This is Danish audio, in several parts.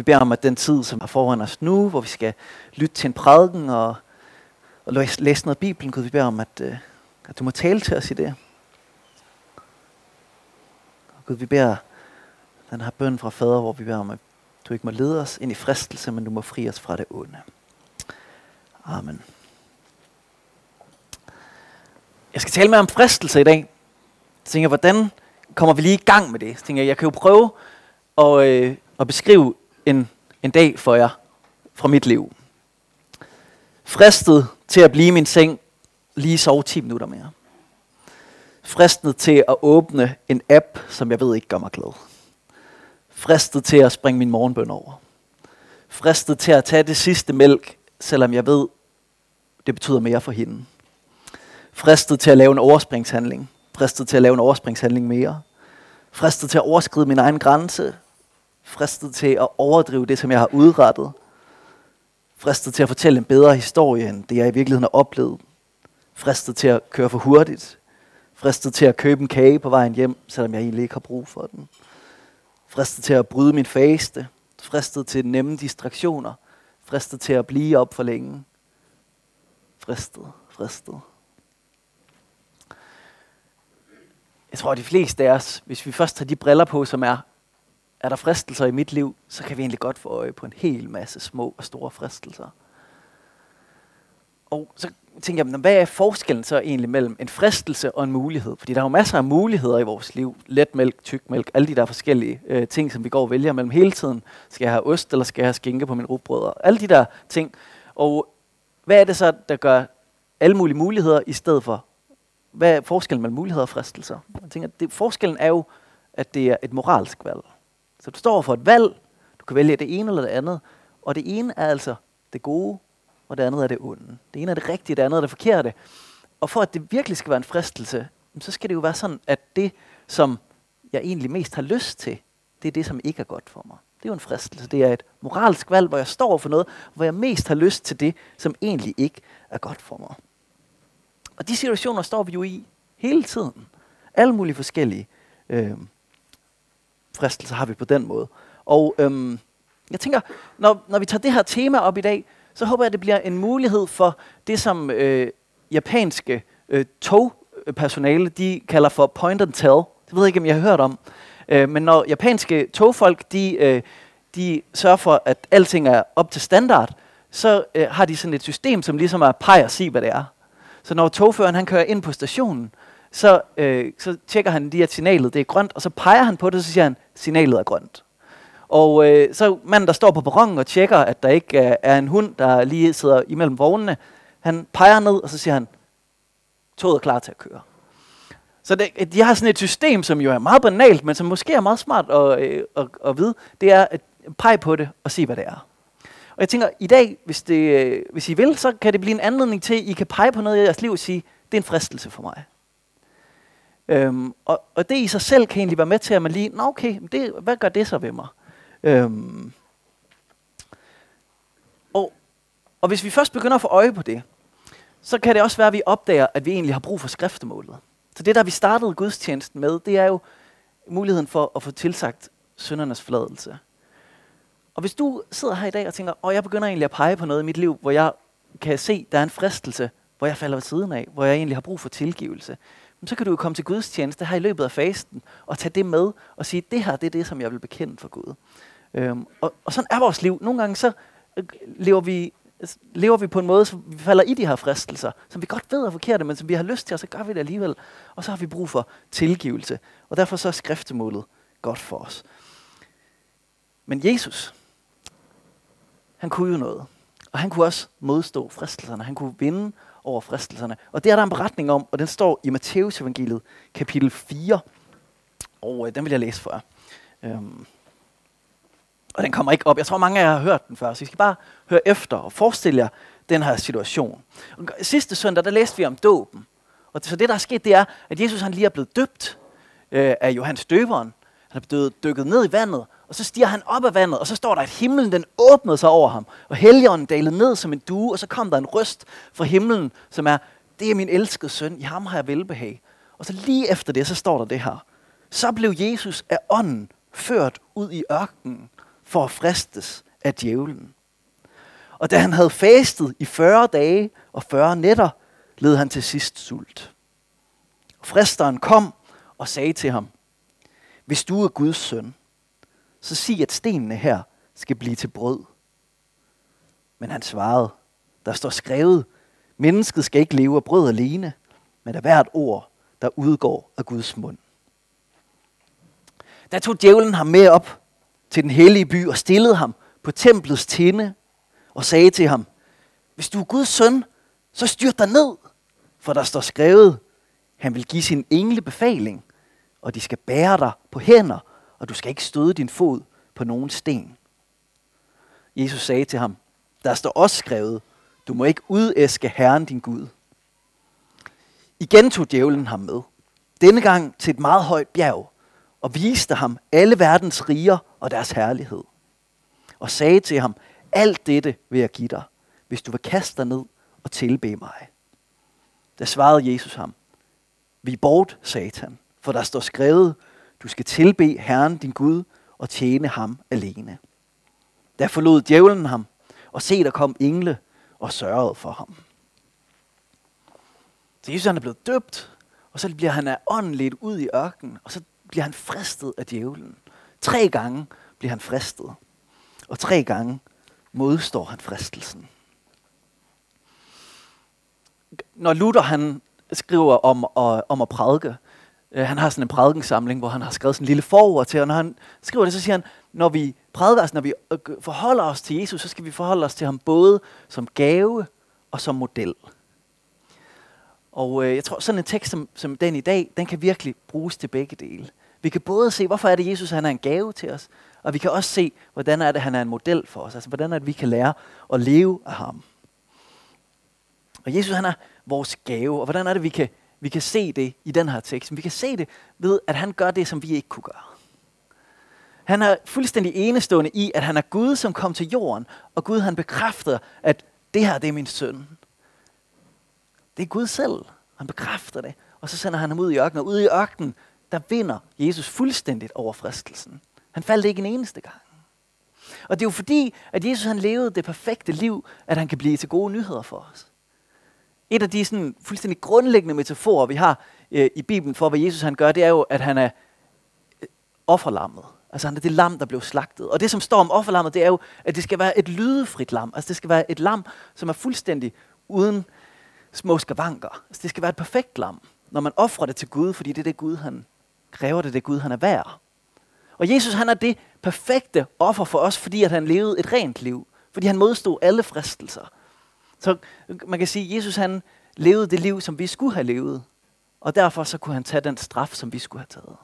Vi beder om, at den tid, som er foran os nu, hvor vi skal lytte til en prædiken og, og læse noget af Bibelen, Gud, vi beder om, at, øh, at du må tale til os i det. Og Gud, vi beder den her bøn fra fader, hvor vi beder om, at du ikke må lede os ind i fristelse, men du må fri os fra det onde. Amen. Jeg skal tale med om fristelse i dag. Jeg tænker, hvordan kommer vi lige i gang med det? Så tænker, jeg kan jo prøve at, øh, at beskrive en, en dag for jer fra mit liv. Fristet til at blive i min seng, lige sove 10 minutter mere. Fristet til at åbne en app, som jeg ved ikke gør mig glad. Fristet til at springe min morgenbøn over. Fristet til at tage det sidste mælk, selvom jeg ved, det betyder mere for hende. Fristet til at lave en overspringshandling. Fristet til at lave en overspringshandling mere. Fristet til at overskride min egen grænse. Fristet til at overdrive det, som jeg har udrettet. Fristet til at fortælle en bedre historie, end det jeg i virkeligheden har oplevet. Fristet til at køre for hurtigt. Fristet til at købe en kage på vejen hjem, selvom jeg egentlig ikke har brug for den. Fristet til at bryde min faste. Fristet til nemme distraktioner. Fristet til at blive op for længe. Fristet, fristet. Jeg tror, at de fleste af os, hvis vi først tager de briller på, som er, er der fristelser i mit liv, så kan vi egentlig godt få øje på en hel masse små og store fristelser. Og så tænker jeg, hvad er forskellen så egentlig mellem en fristelse og en mulighed? Fordi der er jo masser af muligheder i vores liv. Letmælk, tykmælk, alle de der forskellige øh, ting, som vi går og vælger mellem hele tiden. Skal jeg have ost, eller skal jeg have skinke på min rugbrød? Alle de der ting. Og hvad er det så, der gør alle mulige muligheder i stedet for hvad er forskellen mellem muligheder og fristelser? Jeg tænker, det, forskellen er jo, at det er et moralsk valg. Så du står for et valg, du kan vælge det ene eller det andet, og det ene er altså det gode, og det andet er det onde. Det ene er det rigtige, det andet er det forkerte. Og for at det virkelig skal være en fristelse, så skal det jo være sådan, at det, som jeg egentlig mest har lyst til, det er det, som ikke er godt for mig. Det er jo en fristelse. Det er et moralsk valg, hvor jeg står for noget, hvor jeg mest har lyst til det, som egentlig ikke er godt for mig. Og de situationer står vi jo i hele tiden. Alle mulige forskellige øh, fristelser har vi på den måde. Og øhm, jeg tænker, når, når vi tager det her tema op i dag, så håber jeg, at det bliver en mulighed for det, som øh, japanske øh, togpersonale, de kalder for point and tell. Det ved jeg ikke, om jeg har hørt om. Øh, men når japanske togfolk, de, øh, de sørger for, at alting er op til standard, så øh, har de sådan et system, som ligesom er pej og sig, hvad det er. Så når togføreren han kører ind på stationen, så, øh, så tjekker han lige, at signalet det er grønt, og så peger han på det, og så siger han, signalet er grønt. Og øh, så manden, der står på perronen og tjekker, at der ikke er, er en hund, der lige sidder imellem vognene, han peger ned, og så siger han, toget er klar til at køre. Så det, de har sådan et system, som jo er meget banalt, men som måske er meget smart at, øh, at, at vide. Det er at pege på det og se, hvad det er. Og jeg tænker, i dag, hvis, det, øh, hvis I vil, så kan det blive en anledning til, at I kan pege på noget i jeres liv og sige, det er en fristelse for mig. Øhm, og, og det i sig selv kan egentlig være med til, at man lige, nå okay, det, hvad gør det så ved mig? Øhm, og, og hvis vi først begynder at få øje på det, så kan det også være, at vi opdager, at vi egentlig har brug for skriftemålet. Så det, der vi startede gudstjenesten med, det er jo muligheden for at få tilsagt syndernes forladelse. Og hvis du sidder her i dag og tænker, åh, jeg begynder egentlig at pege på noget i mit liv, hvor jeg kan se, der er en fristelse, hvor jeg falder ved siden af, hvor jeg egentlig har brug for tilgivelse, så kan du jo komme til Guds tjeneste her i løbet af fasten, og tage det med, og sige, det her det er det, som jeg vil bekende for Gud. Øhm, og, og sådan er vores liv. Nogle gange så øh, lever vi, lever vi på en måde, som vi falder i de her fristelser, som vi godt ved er forkerte, men som vi har lyst til, og så gør vi det alligevel. Og så har vi brug for tilgivelse. Og derfor så er skriftemålet godt for os. Men Jesus, han kunne jo noget. Og han kunne også modstå fristelserne. Han kunne vinde over fristelserne. Og det er der en beretning om, og den står i Matteus evangeliet, kapitel 4. Og øh, den vil jeg læse for jer. Øhm. Og den kommer ikke op. Jeg tror, mange af jer har hørt den før, så I skal bare høre efter og forestille jer den her situation. Og sidste søndag, der læste vi om dåben. Og så det, der er sket, det er, at Jesus han lige er blevet døbt øh, af Johannes døberen. Han er blevet dykket ned i vandet, og så stiger han op af vandet, og så står der, at himlen den åbnede sig over ham, og helligånden dalede ned som en due, og så kom der en røst fra himlen, som er, det er min elskede søn, i ham har jeg velbehag. Og så lige efter det, så står der det her. Så blev Jesus af ånden ført ud i ørkenen for at fristes af djævlen. Og da han havde fastet i 40 dage og 40 nætter, led han til sidst sult. Fristeren kom og sagde til ham, hvis du er Guds søn, så sig, at stenene her skal blive til brød. Men han svarede, der står skrevet, mennesket skal ikke leve af brød alene, men af hvert ord, der udgår af Guds mund. Der tog djævlen ham med op til den hellige by og stillede ham på templets tinde og sagde til ham, hvis du er Guds søn, så styr dig ned, for der står skrevet, han vil give sin engle befaling, og de skal bære dig på hænder, og du skal ikke støde din fod på nogen sten. Jesus sagde til ham, der står også skrevet, du må ikke udæske Herren din Gud. Igen tog djævlen ham med, denne gang til et meget højt bjerg, og viste ham alle verdens riger og deres herlighed. Og sagde til ham, alt dette vil jeg give dig, hvis du vil kaste dig ned og tilbe mig. Da svarede Jesus ham, vi bort, satan, for der står skrevet, du skal tilbe Herren din Gud og tjene ham alene. Da forlod djævlen ham, og se, der kom engle og sørgede for ham. Så Jesus han er blevet døbt, og så bliver han af ånden ledt ud i ørkenen, og så bliver han fristet af djævlen. Tre gange bliver han fristet, og tre gange modstår han fristelsen. Når Luther han skriver om, om at prædike, øh, han har sådan en prædikensamling, hvor han har skrevet sådan en lille forord til, og når han skriver det, så siger han, når vi prædiker, altså når vi øh, forholder os til Jesus, så skal vi forholde os til ham både som gave og som model. Og øh, jeg tror, sådan en tekst som, som den i dag, den kan virkelig bruges til begge dele. Vi kan både se, hvorfor er det Jesus, han er en gave til os, og vi kan også se, hvordan er det, han er en model for os. Altså, hvordan er det, vi kan lære at leve af ham. Og Jesus, han er vores gave, og hvordan er det, vi kan, vi kan se det i den her tekst? Vi kan se det ved, at han gør det, som vi ikke kunne gøre. Han er fuldstændig enestående i, at han er Gud, som kom til jorden, og Gud han bekræfter, at det her det er min søn. Det er Gud selv. Han bekræfter det. Og så sender han ham ud i ørkenen. Og ude i ørkenen, der vinder Jesus fuldstændigt over fristelsen. Han faldt ikke en eneste gang. Og det er jo fordi, at Jesus han levede det perfekte liv, at han kan blive til gode nyheder for os. Et af de sådan, fuldstændig grundlæggende metaforer, vi har øh, i Bibelen for, hvad Jesus han gør, det er jo, at han er øh, offerlammet. Altså han er det lam, der blev slagtet. Og det, som står om offerlammet, det er jo, at det skal være et lydefrit lam. Altså det skal være et lam, som er fuldstændig uden små skavanker. Altså det skal være et perfekt lam, når man offrer det til Gud, fordi det er det Gud, han kræver, det er det Gud, han er værd. Og Jesus, han er det perfekte offer for os, fordi at han levede et rent liv. Fordi han modstod alle fristelser. Så man kan sige, at Jesus han levede det liv, som vi skulle have levet. Og derfor så kunne han tage den straf, som vi skulle have taget.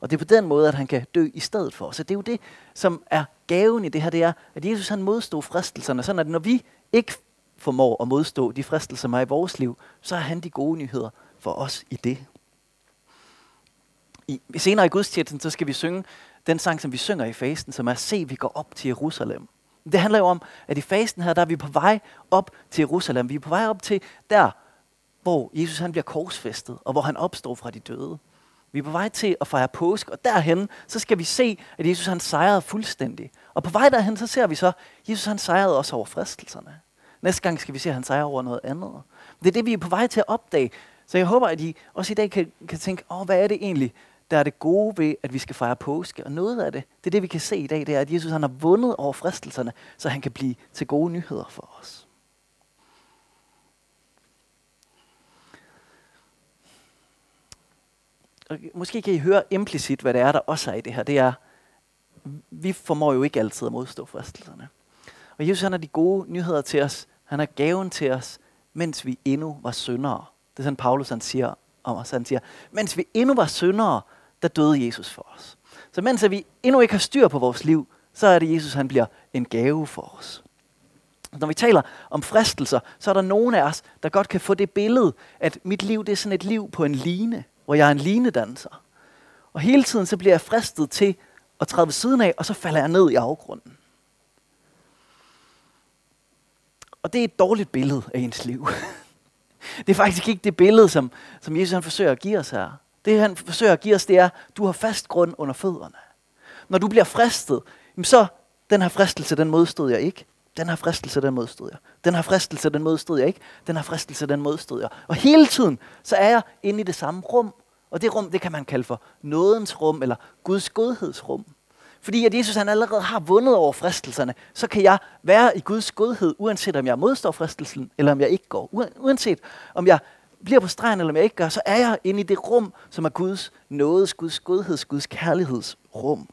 Og det er på den måde, at han kan dø i stedet for os. Så det er jo det, som er gaven i det her, det er, at Jesus han modstod fristelserne, sådan at når vi ikke formår at modstå de fristelser, som er i vores liv, så er han de gode nyheder for os i det. I, senere i gudstjenesten, så skal vi synge den sang, som vi synger i fasten, som er Se, vi går op til Jerusalem. Det handler jo om, at i fasten her, der er vi på vej op til Jerusalem. Vi er på vej op til der, hvor Jesus han bliver korsfæstet, og hvor han opstår fra de døde. Vi er på vej til at fejre påsk, og derhen, så skal vi se, at Jesus han sejrede fuldstændig. Og på vej derhen, så ser vi så, at Jesus han sejrede også over fristelserne. Næste gang skal vi se, at han sejrer over noget andet. Det er det, vi er på vej til at opdage. Så jeg håber, at I også i dag kan, kan tænke, åh, hvad er det egentlig, der er det gode ved, at vi skal fejre påske. Og noget af det, det er det, vi kan se i dag, det er, at Jesus han har vundet over fristelserne, så han kan blive til gode nyheder for os. Og måske kan I høre implicit, hvad det er, der også er i det her. Det er, vi formår jo ikke altid at modstå fristelserne. Og Jesus han har de gode nyheder til os. Han har gaven til os, mens vi endnu var syndere. Det er sådan, Paulus han siger om os. Han siger, mens vi endnu var syndere, der døde Jesus for os. Så mens vi endnu ikke har styr på vores liv, så er det Jesus, han bliver en gave for os. Når vi taler om fristelser, så er der nogen af os, der godt kan få det billede, at mit liv det er sådan et liv på en line, hvor jeg er en linedanser. Og hele tiden så bliver jeg fristet til at træde ved siden af, og så falder jeg ned i afgrunden. Og det er et dårligt billede af ens liv. Det er faktisk ikke det billede, som, som Jesus han forsøger at give os her. Det han forsøger at give os, det er, du har fast grund under fødderne. når du bliver fristet, så den her fristelse, den modstod jeg ikke. Den her fristelse, den modstod jeg. Den her fristelse, den modstod jeg ikke. Den her fristelse, den modstod jeg. Og hele tiden, så er jeg inde i det samme rum. Og det rum, det kan man kalde for nådens rum, eller Guds godhedsrum. Fordi at Jesus han allerede har vundet over fristelserne, så kan jeg være i Guds godhed, uanset om jeg modstår fristelsen, eller om jeg ikke går. Uanset om jeg bliver på stregen, eller om jeg ikke gør, så er jeg inde i det rum, som er Guds nådes, Guds godheds, Guds kærlighedsrum.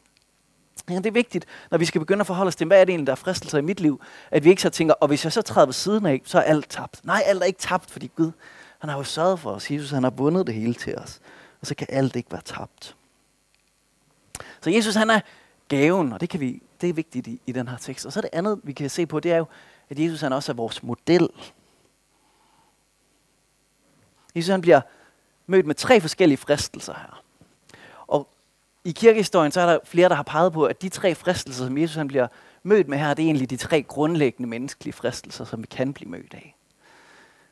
Ja, det er vigtigt, når vi skal begynde at forholde os til, hvad er det egentlig, der er fristelser i mit liv, at vi ikke så tænker, og hvis jeg så træder ved siden af, så er alt tabt. Nej, alt er ikke tabt, fordi Gud, han har jo sørget for os. Jesus, han har bundet det hele til os. Og så kan alt ikke være tabt. Så Jesus, han er gaven, og det, kan vi, det er vigtigt i, i den her tekst. Og så det andet, vi kan se på, det er jo, at Jesus han også er vores model. Jesus han bliver mødt med tre forskellige fristelser her. Og i kirkehistorien, så er der flere, der har peget på, at de tre fristelser, som Jesus han bliver mødt med her, det er egentlig de tre grundlæggende menneskelige fristelser, som vi kan blive mødt af.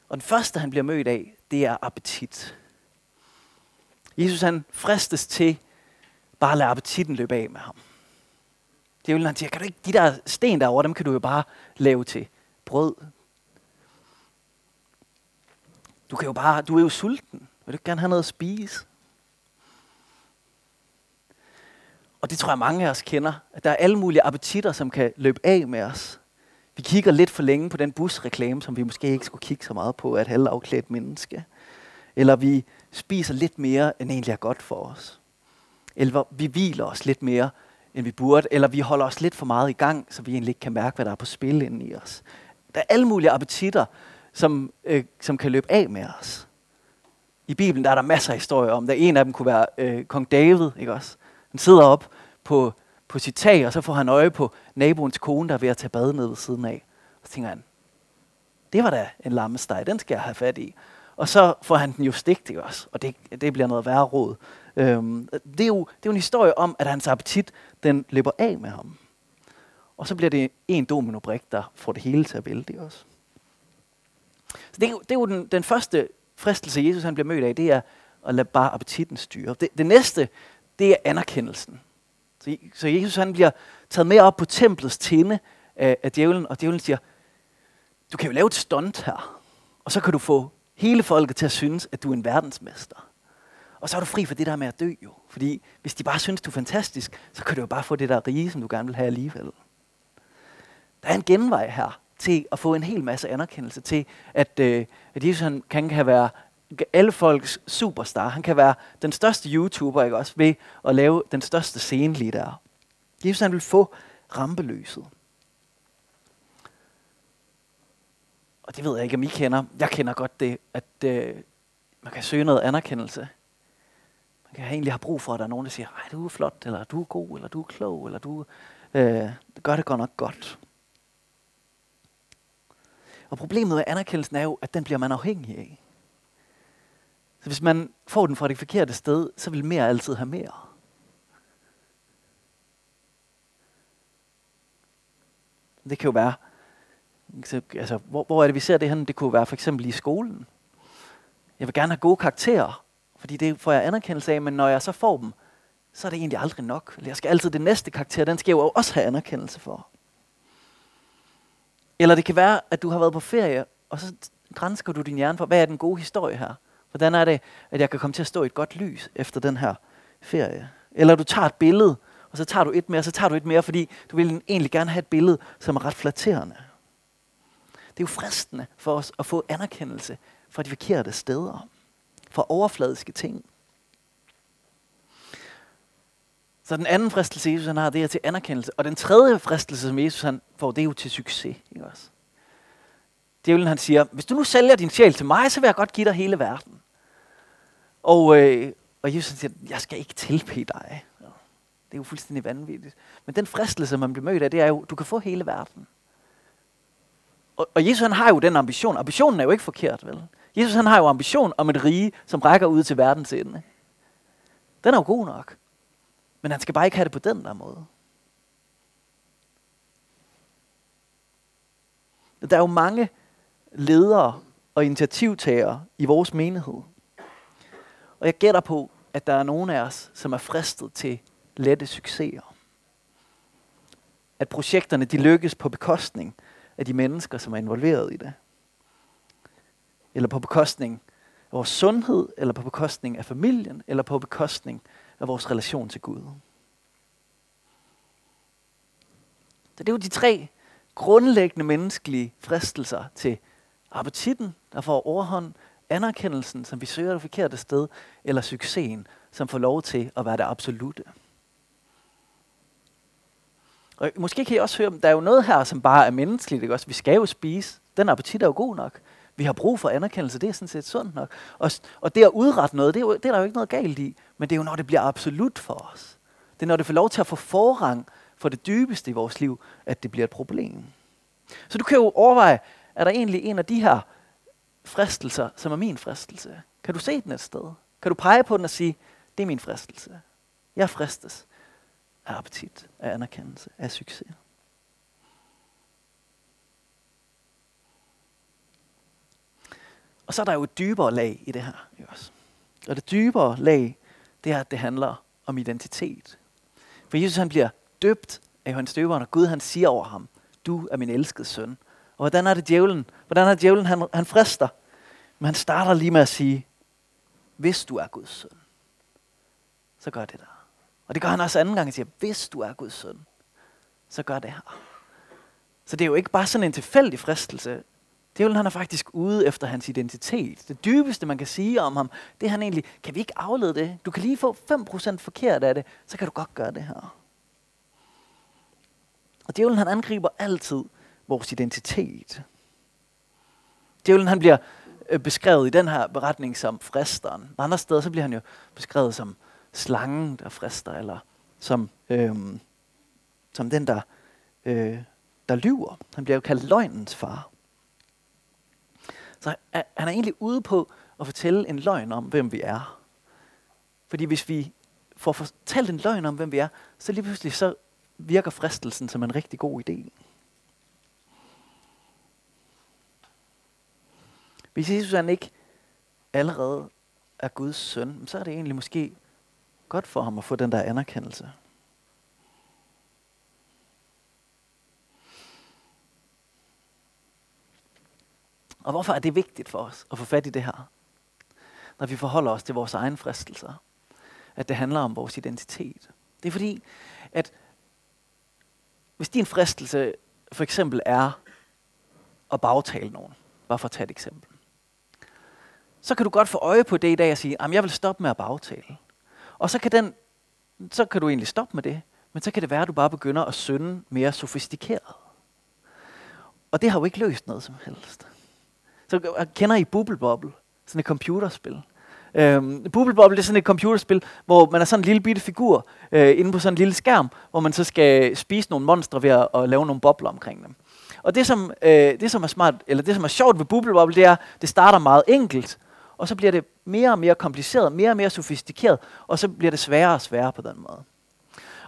Og den første, han bliver mødt af, det er appetit. Jesus han fristes til bare at lade appetitten løbe af med ham. Det vil han siger, kan du ikke, de der sten derovre, dem kan du jo bare lave til brød. Du kan jo bare, du er jo sulten. Vil du ikke gerne have noget at spise? Og det tror jeg mange af os kender, at der er alle mulige appetitter, som kan løbe af med os. Vi kigger lidt for længe på den busreklame, som vi måske ikke skulle kigge så meget på af et halvafklædt menneske. Eller vi spiser lidt mere, end egentlig er godt for os. Eller vi hviler os lidt mere, end vi burde. Eller vi holder os lidt for meget i gang, så vi egentlig ikke kan mærke, hvad der er på spil inde i os. Der er alle mulige appetitter, som, øh, som kan løbe af med os. I Bibelen der er der masser af historier om der En af dem kunne være øh, kong David. Ikke også? Han sidder op på, på sit tag, og så får han øje på naboens kone, der er ved at tage bad ned ved siden af. Og så tænker han, det var da en lammesteg, den skal jeg have fat i. Og så får han den jo stigt, ikke også? Og det, det bliver noget værre råd. Øhm, det, er jo, det er jo en historie om, at hans appetit, den løber af med ham. Og så bliver det en dominobrik, der får det hele til at vælte også. Så det, er jo, det er jo den, den første fristelse, Jesus han bliver mødt af, det er at lade bare appetitten styre. Det, det næste, det er anerkendelsen. Så, så Jesus han bliver taget med op på templets tinde af, af djævlen, og djævlen siger, du kan jo lave et stunt her, og så kan du få hele folket til at synes, at du er en verdensmester. Og så er du fri for det der med at dø jo. Fordi hvis de bare synes, du er fantastisk, så kan du jo bare få det der rige, som du gerne vil have alligevel. Der er en genvej her til at få en hel masse anerkendelse til, at, øh, at Jesus han kan, kan være alle folks superstar. Han kan være den største YouTuber, ikke også, ved at lave den største scene lige der. Jesus han vil få rampeløset. Og det ved jeg ikke, om I kender. Jeg kender godt det, at øh, man kan søge noget anerkendelse. Man kan egentlig have brug for, at der er nogen, der siger, ej, du er flot, eller du er god, eller du er klog, eller du øh, gør det godt nok godt. Og problemet med anerkendelsen er jo, at den bliver man afhængig af. Så hvis man får den fra det forkerte sted, så vil mere altid have mere. Det kan jo være, altså, hvor, hvor er det, vi ser det her? Det kunne være for eksempel i skolen. Jeg vil gerne have gode karakterer, fordi det får jeg anerkendelse af, men når jeg så får dem, så er det egentlig aldrig nok. Jeg skal altid det næste karakter, den skal jeg jo også have anerkendelse for. Eller det kan være, at du har været på ferie, og så grænsker du din hjerne for, hvad er den gode historie her? Hvordan er det, at jeg kan komme til at stå i et godt lys efter den her ferie? Eller du tager et billede, og så tager du et mere, og så tager du et mere, fordi du vil egentlig gerne have et billede, som er ret flatterende. Det er jo fristende for os at få anerkendelse fra de forkerte steder. Fra overfladiske ting. Så den anden fristelse, Jesus han har, det er til anerkendelse. Og den tredje fristelse, som Jesus han får, det er jo til succes. Ikke også? Djævlen han siger, hvis du nu sælger din sjæl til mig, så vil jeg godt give dig hele verden. Og, øh, og Jesus siger, jeg skal ikke tilbe dig. Det er jo fuldstændig vanvittigt. Men den fristelse, man bliver mødt af, det er jo, du kan få hele verden. Og, og Jesus han har jo den ambition. Ambitionen er jo ikke forkert, vel? Jesus han har jo ambition om et rige, som rækker ud til verdens ende. Den er jo god nok. Men han skal bare ikke have det på den der måde. Der er jo mange ledere og initiativtagere i vores menighed. Og jeg gætter på, at der er nogen af os, som er fristet til lette succeser. at projekterne de lykkes på bekostning af de mennesker, som er involveret i det. Eller på bekostning af vores sundhed, eller på bekostning af familien, eller på bekostning af vores relation til Gud. Så det er jo de tre grundlæggende menneskelige fristelser til appetitten, der får overhånd, anerkendelsen, som vi søger det forkerte sted, eller succesen, som får lov til at være det absolute. Og måske kan I også høre, der er jo noget her, som bare er menneskeligt. Ikke? Også, vi skal jo spise. Den appetit er jo god nok. Vi har brug for anerkendelse, det er sådan set sundt nok. Og, og det at udrette noget, det er, jo, det er der jo ikke noget galt i. Men det er jo, når det bliver absolut for os. Det er, når det får lov til at få forrang for det dybeste i vores liv, at det bliver et problem. Så du kan jo overveje, er der egentlig en af de her fristelser, som er min fristelse? Kan du se den et sted? Kan du pege på den og sige, det er min fristelse. Jeg fristes af appetit, af anerkendelse, af succes. Og så er der jo et dybere lag i det her. Også. Og det dybere lag, det er, at det handler om identitet. For Jesus han bliver døbt af Johannes Døberen, og Gud han siger over ham, du er min elskede søn. Og hvordan er det djævlen? Hvordan er det djævlen, han, han frister? Men han starter lige med at sige, hvis du er Guds søn, så gør det der. Og det gør han også anden gang, han siger, hvis du er Guds søn, så gør det her. Så det er jo ikke bare sådan en tilfældig fristelse. Djævlen han er faktisk ude efter hans identitet. Det dybeste, man kan sige om ham, det er han egentlig, kan vi ikke aflede det? Du kan lige få 5% forkert af det, så kan du godt gøre det her. Og djævlen han angriber altid vores identitet. Djævlen han bliver øh, beskrevet i den her beretning som fristeren. På andre steder så bliver han jo beskrevet som slangen, der frister, eller som, øhm, som den, der, øh, der lyver. Han bliver jo kaldt løgnens far. Så han er egentlig ude på at fortælle en løgn om, hvem vi er. Fordi hvis vi får fortalt en løgn om, hvem vi er, så lige pludselig så virker fristelsen som en rigtig god idé. Hvis Jesus han ikke allerede er Guds søn, så er det egentlig måske godt for ham at få den der anerkendelse. Og hvorfor er det vigtigt for os at få fat i det her? Når vi forholder os til vores egen fristelser. At det handler om vores identitet. Det er fordi, at hvis din fristelse for eksempel er at bagtale nogen, bare for at tage et eksempel, så kan du godt få øje på det i dag og sige, at jeg vil stoppe med at bagtale. Og så kan, den, så kan du egentlig stoppe med det, men så kan det være, at du bare begynder at synde mere sofistikeret. Og det har jo ikke løst noget som helst. Så øh, kender I Bubble Bobble? Sådan et computerspil. Øhm, Bubble Bobble det er sådan et computerspil, hvor man er sådan en lille bitte figur øh, inde på sådan en lille skærm, hvor man så skal spise nogle monstre ved at, at lave nogle bobler omkring dem. Og det som, øh, det som er smart, eller det som er sjovt ved Bubble Bobble, det er, det starter meget enkelt, og så bliver det mere og mere kompliceret, mere og mere sofistikeret, og så bliver det sværere og sværere på den måde.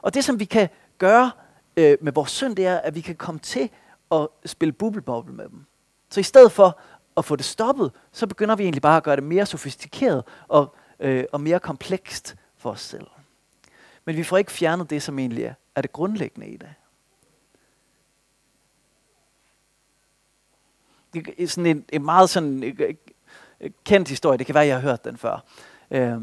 Og det som vi kan gøre øh, med vores synd, det er, at vi kan komme til at spille Bubble Bobble med dem. Så i stedet for at få det stoppet, så begynder vi egentlig bare at gøre det mere sofistikeret og, øh, og mere komplekst for os selv. Men vi får ikke fjernet det, som egentlig er, er det grundlæggende i det. Det er sådan en, en meget sådan øh, øh, kendt historie, det kan være, jeg har hørt den før, øh,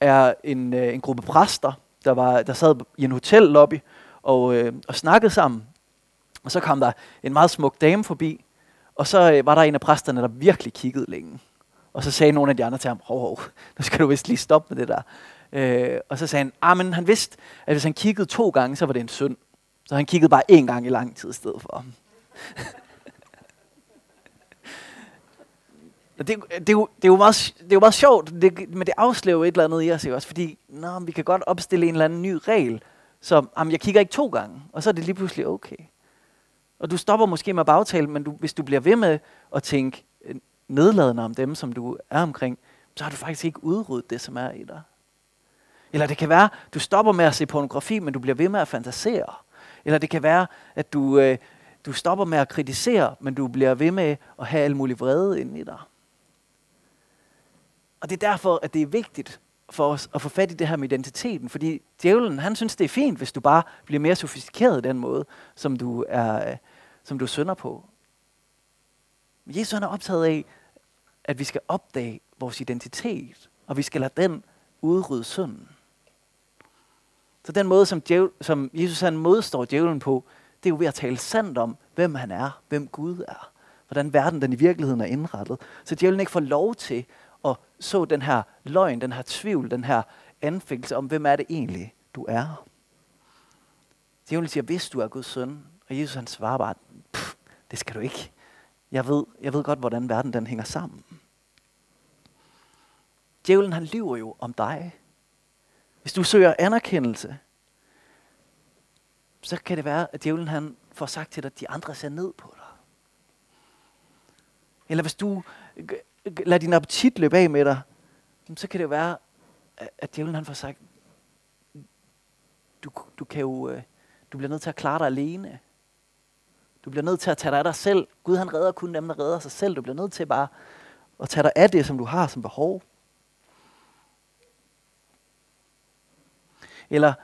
er en, øh, en gruppe præster, der, var, der sad i en hotellobby og, øh, og snakkede sammen. Og så kom der en meget smuk dame forbi, og så øh, var der en af præsterne, der virkelig kiggede længe. Og så sagde nogle af de andre til ham, hov, hov, nu skal du vist lige stoppe med det der. Øh, og så sagde han, ah, men han vidste, at hvis han kiggede to gange, så var det en synd. Så han kiggede bare én gang i lang tid i stedet for. det, det, det, er jo, det, er jo meget, det er jo meget sjovt, det, men det afslører jo et eller andet i os også, fordi nå, vi kan godt opstille en eller anden ny regel, som, jamen, jeg kigger ikke to gange, og så er det lige pludselig okay. Og du stopper måske med at bagtale, men du, hvis du bliver ved med at tænke øh, nedladende om dem, som du er omkring, så har du faktisk ikke udryddet det, som er i dig. Eller det kan være, du stopper med at se pornografi, men du bliver ved med at fantasere. Eller det kan være, at du, øh, du stopper med at kritisere, men du bliver ved med at have al mulig vrede inde i dig. Og det er derfor, at det er vigtigt for os at få fat i det her med identiteten, fordi djævlen, han synes, det er fint, hvis du bare bliver mere sofistikeret i den måde, som du er, øh, som du synder på. Men Jesus han er optaget af, at vi skal opdage vores identitet, og vi skal lade den udrydde synden. Så den måde, som, djævel, som Jesus han modstår djævlen på, det er jo ved at tale sandt om, hvem han er, hvem Gud er. Hvordan verden den i virkeligheden er indrettet. Så djævlen ikke får lov til og så den her løgn, den her tvivl, den her anfængelse om, hvem er det egentlig, du er. Djævlen siger, hvis du er Guds søn, og Jesus han svarer bare, det skal du ikke. Jeg ved, jeg ved godt, hvordan verden den hænger sammen. Djævlen han lyver jo om dig. Hvis du søger anerkendelse, så kan det være, at djævlen han får sagt til dig, at de andre ser ned på dig. Eller hvis du lad din appetit løbe af med dig, så kan det jo være, at djævlen han får sagt, du, du kan jo, øh, du bliver nødt til at klare dig alene. Du bliver nødt til at tage dig af dig selv. Gud han redder kun dem, der redder sig selv. Du bliver nødt til bare at tage dig af det, som du har som behov. Eller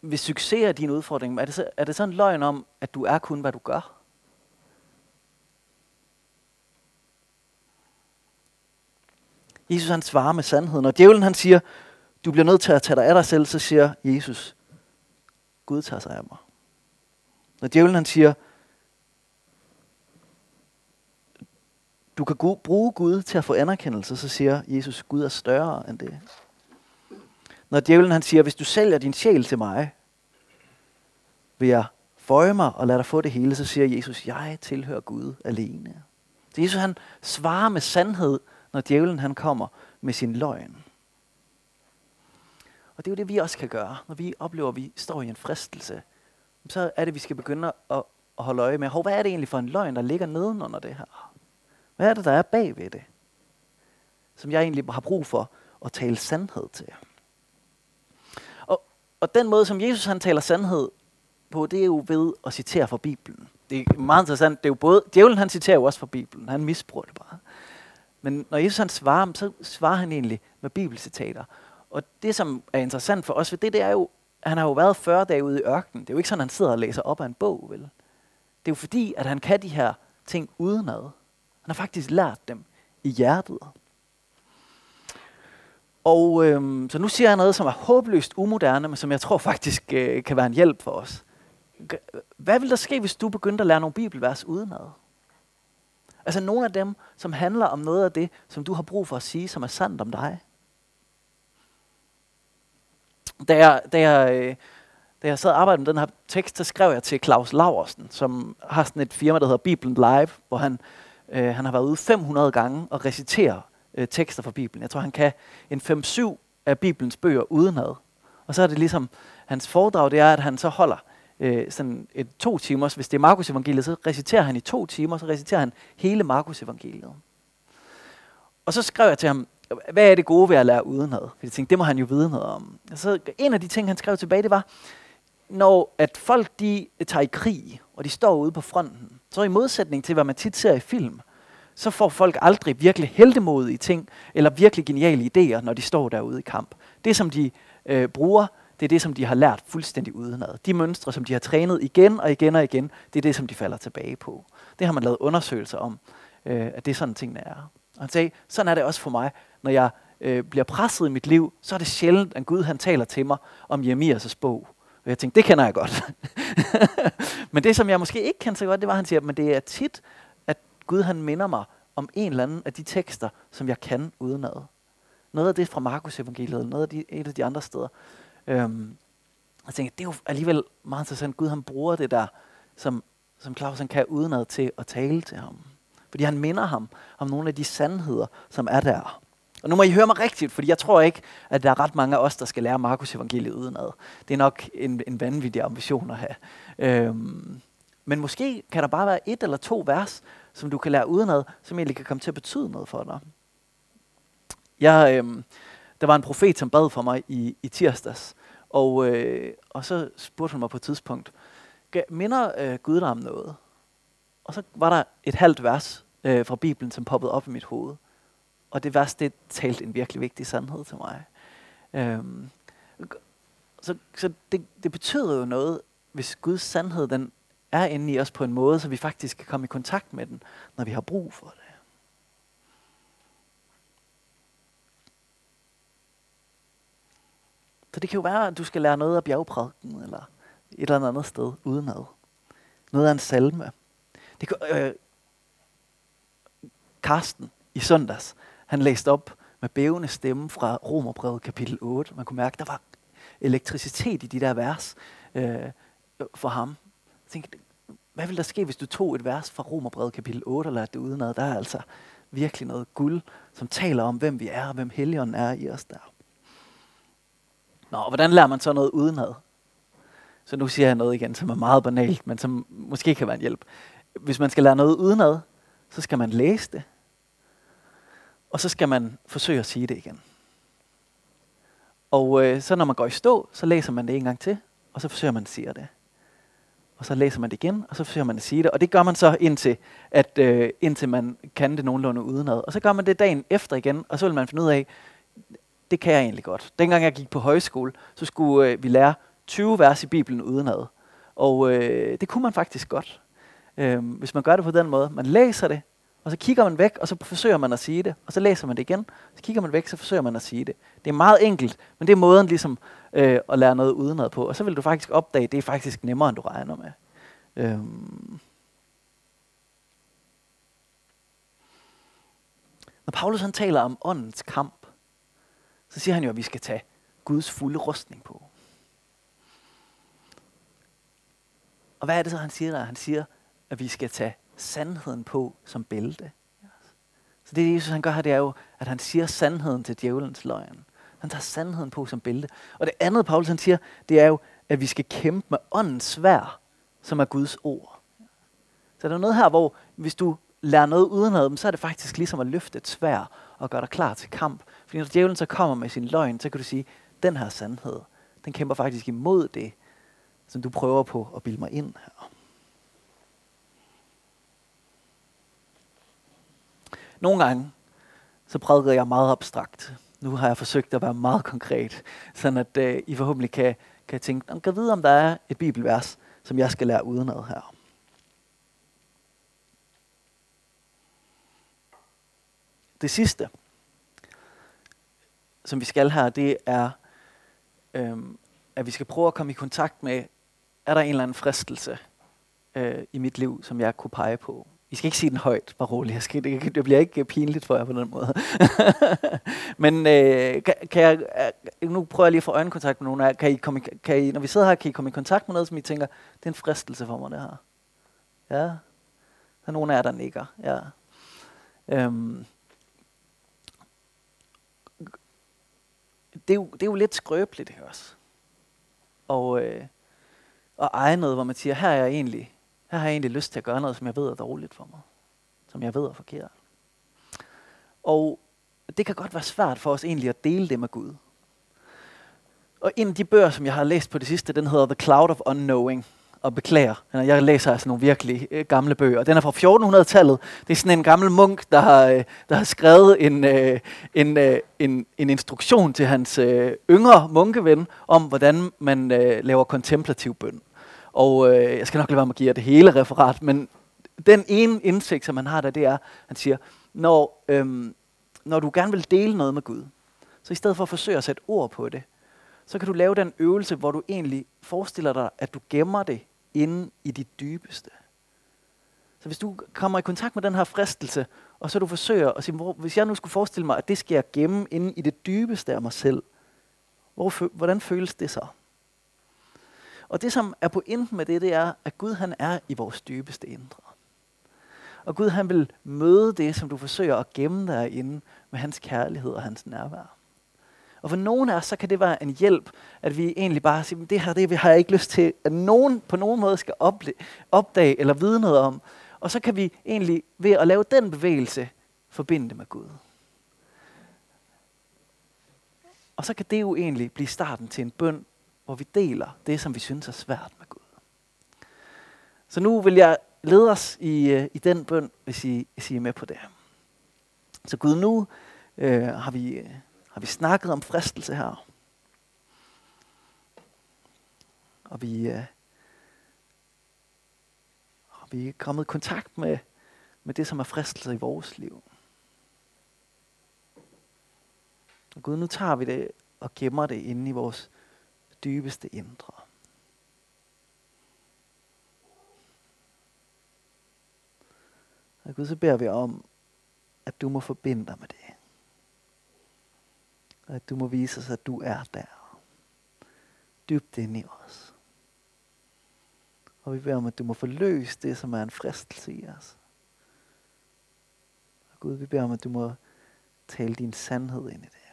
hvis succes er din udfordring, er det, så, er det så en løgn om, at du er kun, hvad du gør? Jesus han svarer med sandheden. Og djævlen han siger, du bliver nødt til at tage dig af dig selv, så siger Jesus, Gud tager sig af mig. Når djævlen han siger, du kan bruge Gud til at få anerkendelse, så siger Jesus, Gud er større end det. Når djævlen han siger, hvis du sælger din sjæl til mig, vil jeg føje mig og lade dig få det hele, så siger Jesus, jeg tilhører Gud alene. Så Jesus han svarer med sandhed, når djævlen han kommer med sin løgn. Og det er jo det, vi også kan gøre, når vi oplever, at vi står i en fristelse. Så er det, vi skal begynde at, at holde øje med, hvad er det egentlig for en løgn, der ligger nedenunder det her? Hvad er det, der er bagved det? Som jeg egentlig har brug for at tale sandhed til. Og, og den måde, som Jesus han taler sandhed på, det er jo ved at citere fra Bibelen. Det er meget interessant. Det er jo både, djævlen han citerer jo også fra Bibelen. Han misbruger det bare. Men når Jesus han svarer, så svarer han egentlig med bibelcitater. Og det, som er interessant for os, ved det, det er jo, han har jo været 40 dage ude i ørkenen. Det er jo ikke sådan, at han sidder og læser op af en bog, vel? Det er jo fordi, at han kan de her ting udenad. Han har faktisk lært dem i hjertet. Og øhm, så nu siger jeg noget, som er håbløst umoderne, men som jeg tror faktisk øh, kan være en hjælp for os. Hvad vil der ske, hvis du begyndte at lære nogle bibelvers udenad? Altså nogle af dem, som handler om noget af det, som du har brug for at sige, som er sandt om dig. Da jeg, da jeg, øh, da jeg sad og arbejdede med den her tekst, så skrev jeg til Claus Laversen, som har sådan et firma, der hedder Bibelen Live, hvor han, øh, han har været ude 500 gange og reciterer øh, tekster fra Bibelen. Jeg tror, han kan en 5-7 af Bibelens bøger udenad. Og så er det ligesom, hans foredrag, det er, at han så holder øh, sådan et to timers, hvis det er Markus evangeliet, så reciterer han i to timer, så reciterer han hele Markus evangeliet. Og så skrev jeg til ham, hvad er det gode ved at lære udenad? For jeg tænkte, det må han jo vide noget om. Og så en af de ting, han skrev tilbage, det var, når at folk de tager i krig, og de står ude på fronten, så i modsætning til, hvad man tit ser i film, så får folk aldrig virkelig heldemodige ting, eller virkelig geniale idéer, når de står derude i kamp. Det, som de øh, bruger, det er det, som de har lært fuldstændig udenad. De mønstre, som de har trænet igen og igen og igen, det er det, som de falder tilbage på. Det har man lavet undersøgelser om, øh, at det er sådan tingene er. Og han sagde, sådan er det også for mig, når jeg øh, bliver presset i mit liv, så er det sjældent, at Gud han taler til mig om Jeremias' bog. Og jeg tænkte, det kender jeg godt. men det, som jeg måske ikke kender så godt, det var, at han siger, men det er tit, at Gud han minder mig om en eller anden af de tekster, som jeg kan udenad. Noget af det fra Markus evangeliet, noget af de, et af de andre steder. Øhm, jeg tænker, det er jo alligevel meget interessant. Gud han bruger det der, som, som Claus han kan udenad til at tale til ham. Fordi han minder ham om nogle af de sandheder, som er der. Og nu må I høre mig rigtigt, fordi jeg tror ikke, at der er ret mange af os, der skal lære Markus evangeliet udenad. Det er nok en, en vanvittig ambition at have. Øhm, men måske kan der bare være et eller to vers, som du kan lære udenad, som egentlig kan komme til at betyde noget for dig. Jeg, øhm, der var en profet, som bad for mig i, i tirsdags, og, øh, og så spurgte hun mig på et tidspunkt, minder øh, Gud dig om noget? Og så var der et halvt vers øh, fra Bibelen, som poppede op i mit hoved. Og det vers, det talte en virkelig vigtig sandhed til mig. Øhm, så så det, det betyder jo noget, hvis Guds sandhed den er inde i os på en måde, så vi faktisk kan komme i kontakt med den, når vi har brug for det. Så det kan jo være, at du skal lære noget af bjergprædiken, eller et eller andet sted udenad. Noget af en salme. Det kan, øh, Karsten i søndags, han læste op med bævende stemme fra Romerbrevet kapitel 8. Man kunne mærke, der var elektricitet i de der vers øh, for ham. Jeg tænkte, hvad ville der ske, hvis du tog et vers fra Romerbrevet kapitel 8 og lærte det udenad? Der er altså virkelig noget guld, som taler om, hvem vi er og hvem Helligånden er i os der. Nå, og hvordan lærer man så noget udenad? Så nu siger jeg noget igen, som er meget banalt, men som måske kan være en hjælp. Hvis man skal lære noget udenad, så skal man læse det. Og så skal man forsøge at sige det igen. Og øh, så når man går i stå, så læser man det en gang til, og så forsøger man at sige det. Og så læser man det igen, og så forsøger man at sige det. Og det gør man så indtil, at, øh, indtil man kan det nogenlunde udenad. Og så gør man det dagen efter igen, og så vil man finde ud af, det kan jeg egentlig godt. Dengang jeg gik på højskole, så skulle øh, vi lære 20 vers i Bibelen udenad. Og øh, det kunne man faktisk godt. Øh, hvis man gør det på den måde. Man læser det, og så kigger man væk, og så forsøger man at sige det. Og så læser man det igen. Så kigger man væk, så forsøger man at sige det. Det er meget enkelt, men det er måden ligesom øh, at lære noget udenad på. Og så vil du faktisk opdage, at det er faktisk nemmere, end du regner med. Øh, Når Paulus han taler om åndens kamp, så siger han jo, at vi skal tage Guds fulde rustning på. Og hvad er det så, han siger der? Han siger, at vi skal tage sandheden på som bælte. Så det, Jesus han gør her, det er jo, at han siger sandheden til djævelens løgn. Han tager sandheden på som bælte. Og det andet, Paulus han siger, det er jo, at vi skal kæmpe med åndens svær, som er Guds ord. Så der er noget her, hvor hvis du lærer noget udenad, så er det faktisk ligesom at løfte et svær og gøre dig klar til kamp. Fordi når djævlen så kommer med sin løgn, så kan du sige, den her sandhed, den kæmper faktisk imod det, som du prøver på at bilde mig ind her. Nogle gange, så prædikede jeg meget abstrakt. Nu har jeg forsøgt at være meget konkret, sådan at øh, I forhåbentlig kan, kan tænke, kan vide, om der er et bibelvers, som jeg skal lære udenad her. Det sidste, som vi skal her, det er, øhm, at vi skal prøve at komme i kontakt med, er der en eller anden fristelse øh, i mit liv, som jeg kunne pege på. I skal ikke sige den højt, bare roligt. Jeg skal, det, det bliver ikke pinligt for jer på den måde. Men øh, kan, kan jeg, øh, nu prøver jeg lige at få øjenkontakt med nogen af jer. Kan I komme, kan I, når vi sidder her, kan I komme i kontakt med noget, som I tænker, det er en fristelse for mig, det her? Ja. Der er nogen af jer, der nikker. Ja. Øhm, det, er jo, det er jo lidt skrøbeligt her også. Og, øh, og eje noget, hvor man siger, her er jeg egentlig, her har jeg egentlig lyst til at gøre noget, som jeg ved er dårligt for mig. Som jeg ved er forkert. Og det kan godt være svært for os egentlig at dele det med Gud. Og en af de bøger, som jeg har læst på det sidste, den hedder The Cloud of Unknowing og beklager. Jeg læser altså nogle virkelig øh, gamle bøger. Den er fra 1400-tallet. Det er sådan en gammel munk, der har, øh, der har skrevet en, øh, en, øh, en, en instruktion til hans øh, yngre munkeven om, hvordan man øh, laver kontemplativ bøn. Og øh, jeg skal nok lade være med at give jer det hele referat, men den ene indsigt, som han har der, det er, han siger, når, øhm, når du gerne vil dele noget med Gud, så i stedet for at forsøge at sætte ord på det, så kan du lave den øvelse, hvor du egentlig forestiller dig, at du gemmer det inde i dit dybeste. Så hvis du kommer i kontakt med den her fristelse, og så du forsøger at sige, hvor, hvis jeg nu skulle forestille mig, at det skal jeg gemme inde i det dybeste af mig selv, hvor, hvordan føles det så? Og det, som er pointen med det, det er, at Gud han er i vores dybeste indre. Og Gud han vil møde det, som du forsøger at gemme derinde med hans kærlighed og hans nærvær. Og for nogen af os, så kan det være en hjælp, at vi egentlig bare siger, det her det har jeg ikke lyst til, at nogen på nogen måde skal opdage eller vide noget om. Og så kan vi egentlig ved at lave den bevægelse, forbinde det med Gud. Og så kan det jo egentlig blive starten til en bøn, hvor vi deler det, som vi synes er svært med Gud. Så nu vil jeg lede os i, øh, i den bøn, hvis I, hvis I er med på det. Så Gud, nu øh, har vi øh, har vi snakket om fristelse her? Og vi, øh, og vi er kommet i kontakt med, med det, som er fristelse i vores liv. Og Gud, nu tager vi det og gemmer det inde i vores dybeste indre. Og Gud, så beder vi om, at du må forbinde dig med det. Og at du må vise os, at du er der. Dybt inde i os. Og vi beder om, at du må forløse det, som er en fristelse i os. Og Gud, vi beder om, at du må tale din sandhed ind i det.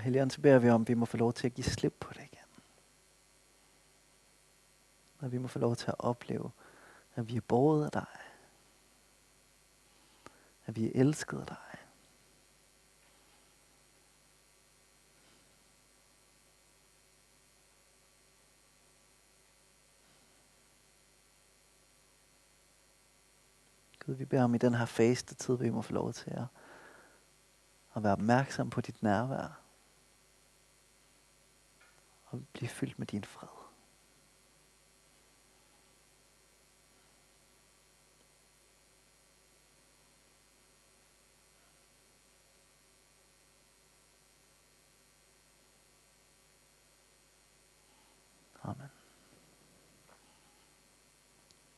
Og Helligånd, så beder vi om, at vi må få lov til at give slip på det igen. Og vi må få lov til at opleve, at vi er båret af dig. At vi er elsket af dig. Gud, vi beder om i den her faste tid, vi må få lov til at, at være opmærksom på dit nærvær og blive fyldt med din fred.